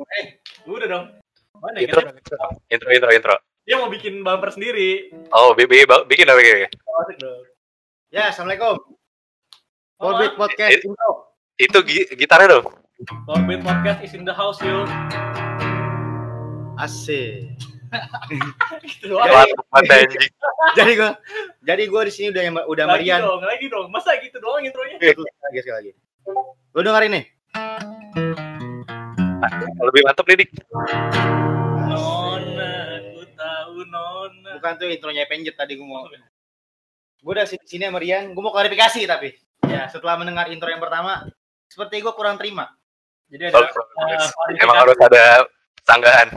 Eh, udah dong. Mana ya? Intro, intro, intro, intro. Dia mau bikin bumper sendiri. Oh, BB bikin apa kayak Asik dong. Ya, assalamualaikum. Oh, Orbit Podcast Eh, Intro. Itu gi- gitarnya dong. Orbit Podcast is in the house, yo. Asik. Gitu doang. Jadi gua jadi gua di sini udah udah Lagi merian. dong, lagi dong. Masa gitu doang intronya? Lagi, sekali lagi. Lu dengerin nih. Lebih mantap nih, Dik. Nona, aku tahu Nona. Bukan tuh intronya Penjet tadi gua mau. Gua udah sini sini sama Rian, gua mau klarifikasi tapi. Ya, setelah mendengar intro yang pertama, seperti gua kurang terima. Jadi ada eh, Emang harus ada sanggahan.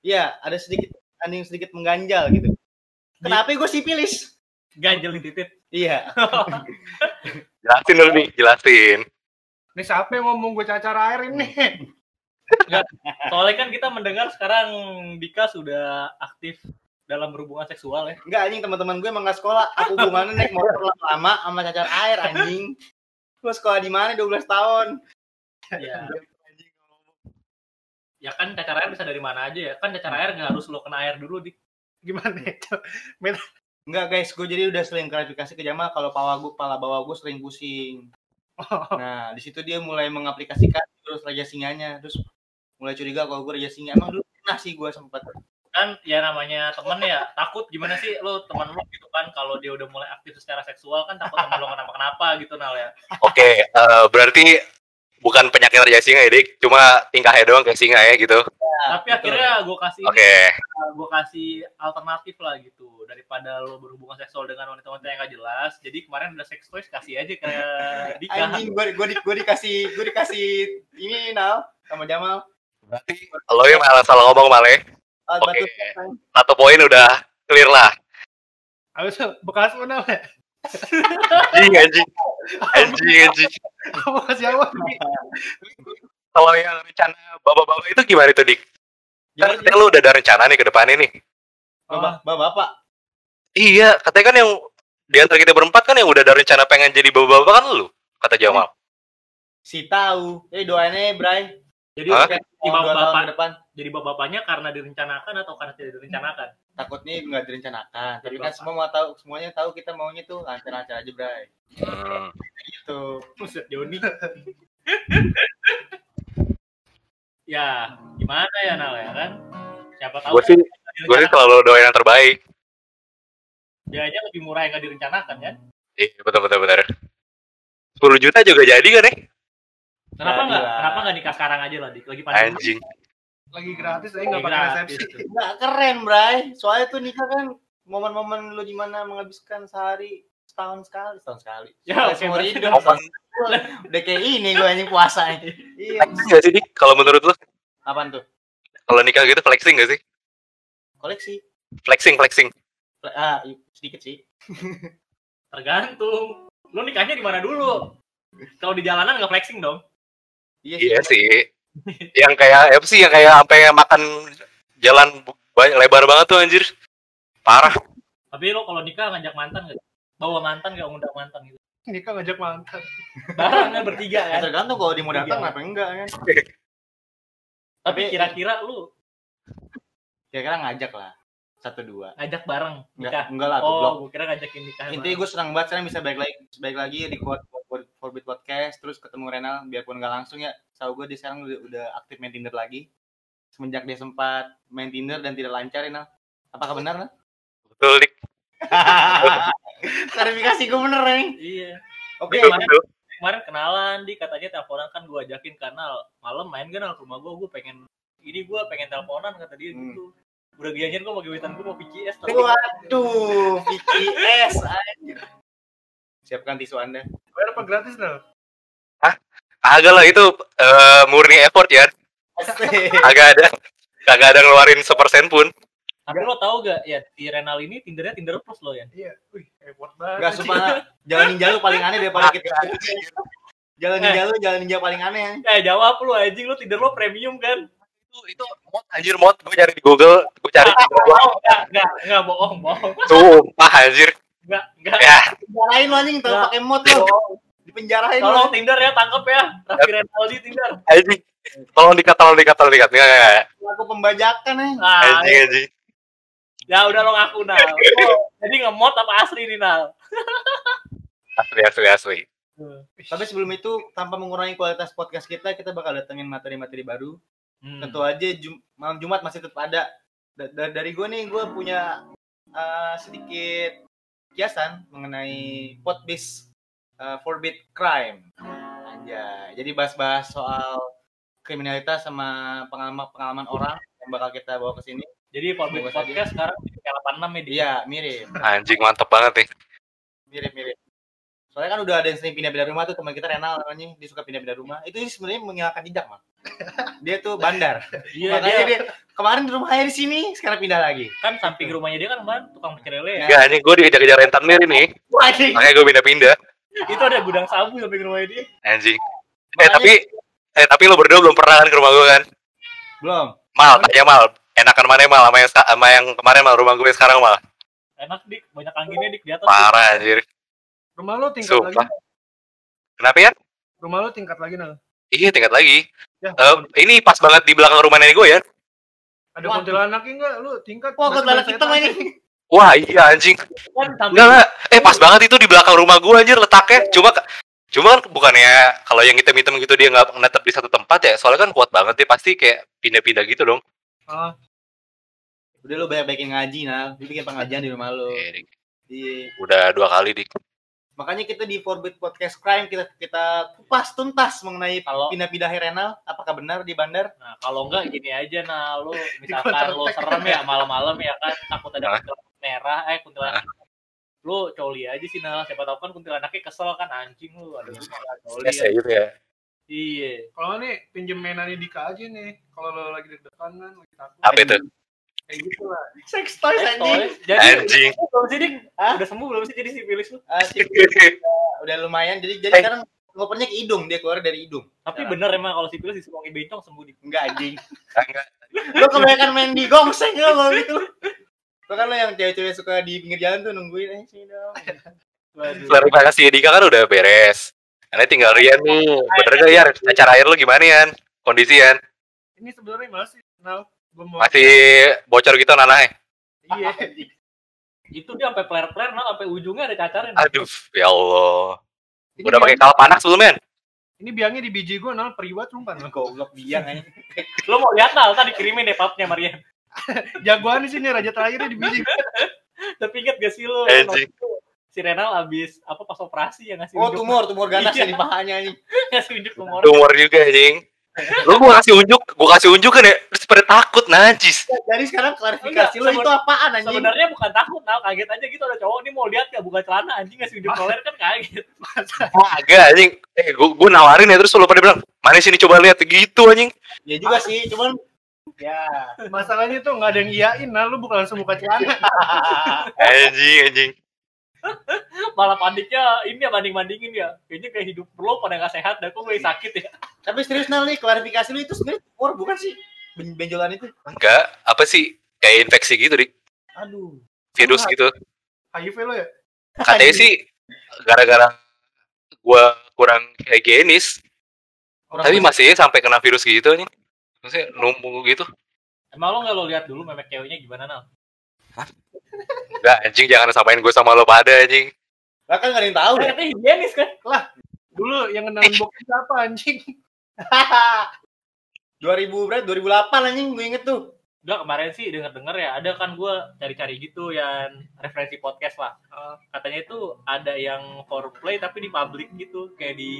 Iya, ada sedikit ada yang sedikit mengganjal gitu. Kenapa gua sipilis? ganjel di titit. Iya. Jelasin dulu nih, jelasin. Ini siapa yang ngomong gue cacar air ini? Soalnya kan kita mendengar sekarang Dika sudah aktif dalam berhubungan seksual ya. Enggak anjing teman-teman gue emang gak sekolah. Aku hubungannya naik motor lama sama cacar air anjing. Gua sekolah di mana 12 tahun? Ya. ya kan cacar air bisa dari mana aja ya. Kan cacar air nggak harus lo kena air dulu di. Gimana itu? Enggak guys, gue jadi udah sering klarifikasi ke Jamal kalau pala gue, pala bawah gue sering pusing. Nah, di situ dia mulai mengaplikasikan terus raja singanya, terus mulai curiga kalau gue raja singa. Emang dulu pernah sih gue sempat. Kan ya namanya temen ya takut gimana sih lo teman lo gitu kan kalau dia udah mulai aktif secara seksual kan takut temen lo kenapa-kenapa gitu Nal ya. Oke, eh, berarti bukan penyakit raja singa ya, Dik. Cuma tingkahnya doang kayak singa ya gitu. Tapi betul. akhirnya gue kasih Oke. gue kasih alternatif lah gitu daripada lo berhubungan seksual dengan wanita-wanita yang gak jelas. Jadi kemarin udah sex toys kasih aja ke Dika. Anjing, gue gue di, gue dikasih gue dikasih ini Nal sama Jamal. Berarti lo yang malah salah ngomong malah ya. Ah, Oke. batu. Satu poin udah clear lah. Habis itu bekas mana? ya? Anjing, anjing. Anjing, anjing. Kalau yang rencana bapak-bapak itu gimana itu, Dik? Kan Gimana katanya lu udah ada rencana nih ke depannya nih. Bapak, bapak, bapak. Iya, katanya kan yang di antara kita berempat kan yang udah ada rencana pengen jadi bapak-bapak kan lu, kata Jamal. Si tahu. Eh doainnya Bray. Jadi Hah? kayak Di di bapak depan. jadi bapak-bapaknya karena direncanakan atau karena tidak direncanakan? Takutnya nggak direncanakan. Tapi Jadi kan semua mau tahu, semuanya tahu kita maunya tuh lancar-lancar aja Bray. Hmm. Gitu. Buset, Joni. ya, gimana ya Nal ya kan? Siapa tahu Gue sih, kan gue sih selalu doain yang terbaik. Dia aja lebih murah yang gak direncanakan kan? Iya, betul betul betul. 10 juta juga jadi kan nih? Kenapa nggak? Kenapa nggak nikah sekarang aja lah, Dik? Lagi pandemi. Anjing. Lagi gratis, tapi Lagi nggak pakai resepsi. tuh. Nggak keren Bray. Soalnya tuh nikah kan momen-momen lu di mana menghabiskan sehari setahun sekali, setahun sekali. Ya, Udah oke, hidup. Open. Udah kayak ini gue anjing puasa. iya. Flexing gak sih, Dik? Kalau menurut lu? Apaan tuh? Kalau nikah gitu flexing gak sih? Koleksi. Flexing, flexing. Ah, i- sedikit sih. Tergantung. Lu nikahnya di mana dulu? Kalau di jalanan nggak flexing dong. Iya sih. Iya sih. yang kayak apa sih yang kayak sampai makan jalan lebar banget tuh anjir. Parah. Tapi lo kalau nikah ngajak mantan nggak? Bawa mantan nggak undang mantan gitu? Ini kan ngajak mantan. Bareng kan bertiga Ya, kan? tergantung kalau dia mau datang Iya. apa enggak kan. Tapi kira-kira lu Kira-kira ngajak lah. Satu dua. ngajak bareng Enggak, nikah? enggak lah, goblok. Oh, gue kira ngajakin nikah. Intinya gue senang banget sekarang bisa balik lagi balik lagi di Quad Forbid Podcast terus ketemu Renal biarpun nggak langsung ya. Tahu gue dia sekarang udah, udah aktif main Tinder lagi. Semenjak dia sempat main Tinder dan tidak lancar Renal. Apakah benar, Nal? Betul, Dik. Klarifikasi gue bener, Neng. Iya. Oke, Betul, kemarin-. Kemarin kenalan di katanya teleponan kan gue ajakin karena malam main kan ke rumah gue gue pengen ini gue pengen teleponan kata dia Hmm. gitu. Udah dijanjian gue mau gebetan gue mau PCS tapi Waduh, VCS anjir. Siapkan tisu Anda. Bayar apa gratis dong? Agak lah itu eh, murni effort ya. Agak ada kagak ada ngeluarin sepersen pun. Tapi lo tau gak ya di Renal ini Tindernya Tinder plus lo ya? Iya. Wih, effort banget. Enggak sumpah jalan ninja lu paling aneh daripada kita. Jalan Eh. lu jalan ninja paling aneh. Eh jawab lu anjing lo Tinder lo premium kan? Itu itu mod anjir mod gue cari di Google, gue cari di Google. Enggak, enggak, enggak bohong, bohong. Sumpah anjir. Enggak, enggak. Ya, Penjarain lu anjing pakai mod lu. Dipenjarain lu. Tolong Tinder ya, tangkep ya. Raffi Renaldi Tinder. anjing. Tolong dikat, tolong dikat, tolong dikat. Nggak, nggak, nggak. Aku pembajakan eh. Nah, Anjing, anjing. ya udah lo ngaku Nal. Oh, jadi ngemot apa asli nih Nal? Asli, asli, asli. Tapi sebelum itu tanpa mengurangi kualitas podcast kita, kita bakal datengin materi-materi baru. Hmm. Tentu aja Jum- malam Jumat masih tetap ada. Da- da- dari gue nih, gue punya uh, sedikit kiasan mengenai podbiz uh, forbid crime. Anjay. Jadi bahas-bahas soal kriminalitas sama pengalaman-pengalaman orang yang bakal kita bawa ke sini. Jadi Forbid Bagus aja. Podcast sekarang di 86 ya. Iya, mirip. Anjing, mantep banget nih. Mirip-mirip. Soalnya kan udah ada yang sering pindah-pindah rumah tuh teman kita Renal namanya, dia suka pindah-pindah rumah. Itu sebenarnya menghilangkan jejak, Mak. Dia tuh bandar. Iya Makanya dia, dia kemarin di rumahnya di sini, sekarang pindah lagi. kan samping rumahnya dia kan kemarin tukang pecel lele ya. Enggak, anjing, gue dikejar-kejar rentan nih nih. Anjing. Makanya gue pindah-pindah. Itu ada gudang sabu samping rumahnya dia. Anjing. Eh, tapi eh tapi lo berdua belum pernah kan ke rumah gue kan? Belum. Mal, tanya Mal. Enakan mana Mal sama yang, sama yang kemarin Mal rumah gue sekarang Mal? Enak dik, banyak anginnya dik di atas. Parah anjir. Rumah lo tingkat Sumpah. lagi. Kenapa ya? Rumah lo tingkat lagi nah. Iya, tingkat lagi. Ya, Eh, ini pas banget di belakang rumah nenek gue ya. ada kuntilanaknya enggak lu tingkat. Wah, kuntilanak hitam ini. Wah, iya anjing. Kan Enggak, enggak. Eh, pas banget itu di belakang rumah gue anjir letaknya. Cuma cuma kan bukannya kalau yang hitam-hitam gitu dia nggak netep di satu tempat ya. Soalnya kan kuat banget dia pasti kayak pindah-pindah gitu dong. Ah, Udah lu banyak-banyakin ngaji, Nal. Lu bikin pengajian di rumah lu. Eh, Dik. Iya. Udah dua kali dik. Makanya kita di Forbid Podcast Crime kita kita kupas tuntas mengenai Kalau- pindah-pindah Renal. Apakah benar di bandar? Nah, kalau enggak gini aja nah lu misalkan lu serem ya malam-malam ya kan takut ada Hah? kuntilanak merah eh kuntilanak lu coli aja sih nah siapa tahu kan kuntilanaknya kesel kan anjing lu ada lu malah coli Yes, ya gitu ya. iya kalau nih pinjem mainannya Dika aja nih. Kalau lo lagi deg-degan kan lagi takut. Apa itu? Kayak gitu lah. Sex toys anjing. jadi Anjing. belum sih dik Hah? udah sembuh belum sih jadi sipilis lu Ah, sih, udah lumayan. Jadi jadi Eh. sekarang ngopernya ke hidung, dia keluar dari hidung. tapi Ya. bener emang kalau sipilis disumbangin bencong sembuh dik Enggak anjing. Enggak. Lu kebanyakan main di gongseng lu kalau gitu. Lu kan lu yang cewek-cewek suka di pinggir jalan tuh nungguin eh sini dong. Waduh. Klarifikasi Dika kan udah beres. Karena tinggal Rian nih. Bener gak ya? Acara air lu gimana Yan? Kondisi Yan? Ini sebenarnya masih nah, mau Masih bocor gitu nanahnya? Iya. itu dia sampai player-player nah sampai ujungnya ada cacarnya Aduh, ya Allah. Ini Udah pakai biang- kal panas belum men? Ini biangnya di biji gua nol periwat sumpah. Nal. Goblok biang anjing. lu mau lihat nah tadi kirimin deh papnya Marian Jagoan di sini raja terakhirnya di biji. tapi inget gak sih lu waktu itu si Renal abis apa pas operasi ya ngasih Oh, tumor, tumor ganas Iya. yang di pahanya anjing. ngasih unjuk tumor Tumor juga anjing. Lu gua kasih unjuk, gua kasih unjuk kan ya, terus pada takut najis. Jadi sekarang klarifikasi Enggak, lu itu apaan anjing? sebenarnya bukan takut nah kaget aja gitu ada cowok ini mau lihat ya buka celana anjing ngasih unjuk koler kan kaget Agak anjing. Eh, gua, gua nawarin ya terus lu pada bilang, "Mana sini coba lihat." Gitu anjing. Ya juga sih, cuman ya. Masalahnya tuh nggak ada yang iyain, nah lu bukan langsung buka celana. Anjing, anjing. Malah paniknya ini ya banding bandingin ya kayaknya kayak hidup lo pada nggak sehat dan kok gue sakit ya Tapi serius nih, klarifikasi lu itu sebenarnya tumor bukan sih? Ben- Benjolan itu. Enggak, apa sih? Kayak infeksi gitu, Dik. Aduh. Virus gitu. HIV lo ya? Katanya sih gara-gara gua kurang higienis, Orang tapi masih sampai kena virus gitu nih. Maksudnya numpuk gitu. emang lo nggak lo lihat dulu memek ceweknya gimana nal Enggak, anjing jangan samain gue sama lo pada anjing. Lah kan nggak ada yang tahu kan ya. katanya higienis kan Dulu yang kenalin bokep siapa anjing? 2000 berarti 2008 anjing gue inget tuh. Enggak kemarin sih denger denger ya ada kan gue cari-cari gitu yang referensi podcast lah Eh, katanya itu ada yang foreplay tapi di publik gitu kayak di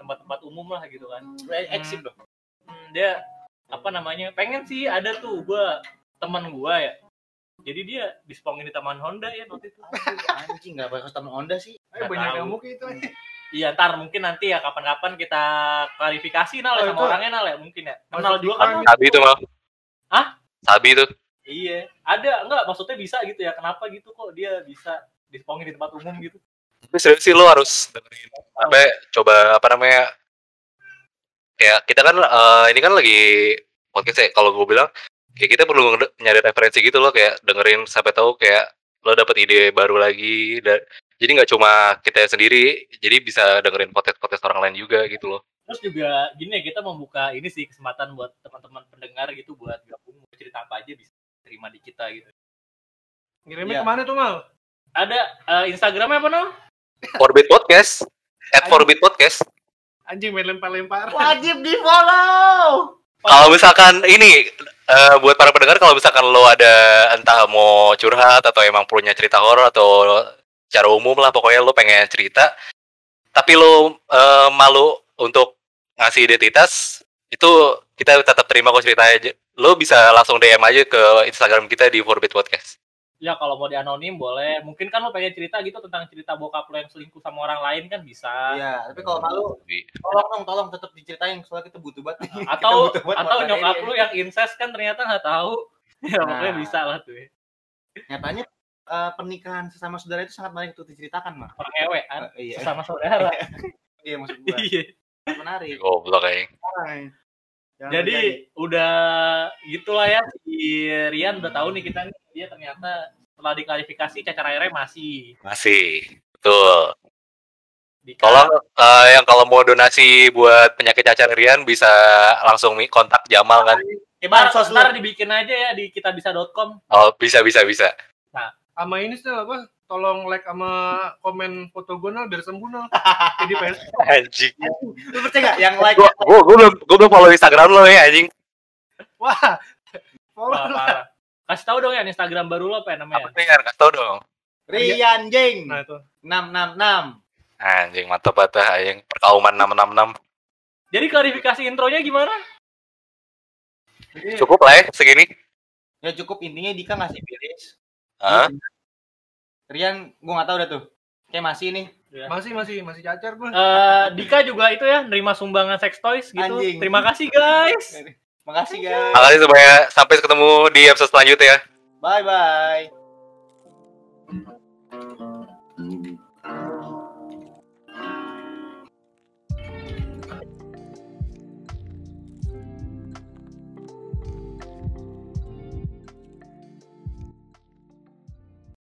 tempat-tempat umum lah gitu kan Exit dong. Hmm, dia apa namanya pengen sih ada tuh gue teman gue ya jadi dia dispongin di taman Honda ya waktu itu Anjing enggak bakal temen Honda sih. Eh, Nggak banyak tahu. yang muka itu anjing. iya ntar mungkin nanti ya kapan-kapan kita klarifikasi nal ya Oh, sama itu- orangnya nal ya mungkin ya kenal juga kan. Nal? Sabi itu mal. Hah? Sabi itu. iya ada enggak maksudnya bisa gitu ya kenapa gitu kok dia bisa dispongin di tempat umum gitu Tapi serius sih lo harus dengerin. Apa coba apa namanya? Kayak kita kan eh, ini kan lagi podcast ya. Kalau gue bilang kayak kita perlu nyari referensi gitu loh kayak dengerin sampai tahu kayak lo dapet ide baru lagi dan jadi nggak cuma kita sendiri jadi bisa dengerin podcast podcast orang lain juga gitu loh Terus juga gini ya kita membuka ini sih kesempatan buat teman-teman pendengar gitu buat gabung mau cerita apa aja bisa terima di kita gitu. Ngirimnya Iya. ke mana tuh mal? Ada eh, Instagramnya apa no? Forbit Podcast. At Forbit Podcast. Anjing main lempar-lempar. Wajib di follow. Kalau misalkan ini eh, buat para pendengar kalau misalkan lo ada entah mau curhat atau emang punya cerita horor atau secara umum lah pokoknya lo pengen cerita tapi lo eh, malu untuk ngasih identitas itu kita tetap terima kok ceritanya. Lo bisa langsung DM aja ke Instagram kita di Forbit Podcast. Ya kalau mau di anonim boleh. Mungkin kan lo pengen cerita gitu tentang cerita bokap lo yang selingkuh sama orang lain kan bisa. Iya, tapi kalau malu tolong dong, tolong tetap diceritain soalnya kita butuh banget. Atau butuh banget atau nyokap lo yang incest kan ternyata nggak tahu. Ya pokoknya Nah. bisa lah tuh. ya. nyatanya eh, pernikahan sesama saudara itu sangat menarik untuk diceritakan, mah. Orang ewean Eh, iya. sama saudara. Iya maksud gua. Iya. Menarik. Goblok kayak. Jangan Jadi terjadi. udah gitulah ya si Rian udah tahu nih kita nih dia ternyata setelah diklarifikasi cacar airnya masih. Masih. Betul. Dika- Tolong eh, yang kalau mau donasi buat penyakit cacar Rian bisa langsung kontak Jamal kan. Eh, Bansos lu. ntar dibikin aja ya di kitabisa.com. Oh, bisa bisa bisa. Sama ini sih apa? Tolong like sama komen foto gue nal biar sembuh nal. Jadi pengen Anjing. Lu percaya nggak yang like Gua gua, gua belum gua belum follow Instagram lo ya anjing. wah. Follow Wah. Kasih tahu dong ya Instagram baru lo apa ya namanya? Apa Yan? Kasih tau dong. Rian Jeng Nah itu. 666. Anjing mantap banget ah, anjing. Perkauman 666. Jadi klarifikasi intronya gimana? Cukup lah ya segini. ya cukup intinya Dika ngasih pilih. Hah? Rian gue gak tau dah tuh. Kayak masih nih. Ya. masih masih masih cacar gue uh, Dika juga itu ya nerima sumbangan sex toys gitu. Anjing. terima kasih guys. Makasih guys. Makasih semuanya. Sampai ketemu di episode selanjutnya. Ya bye bye.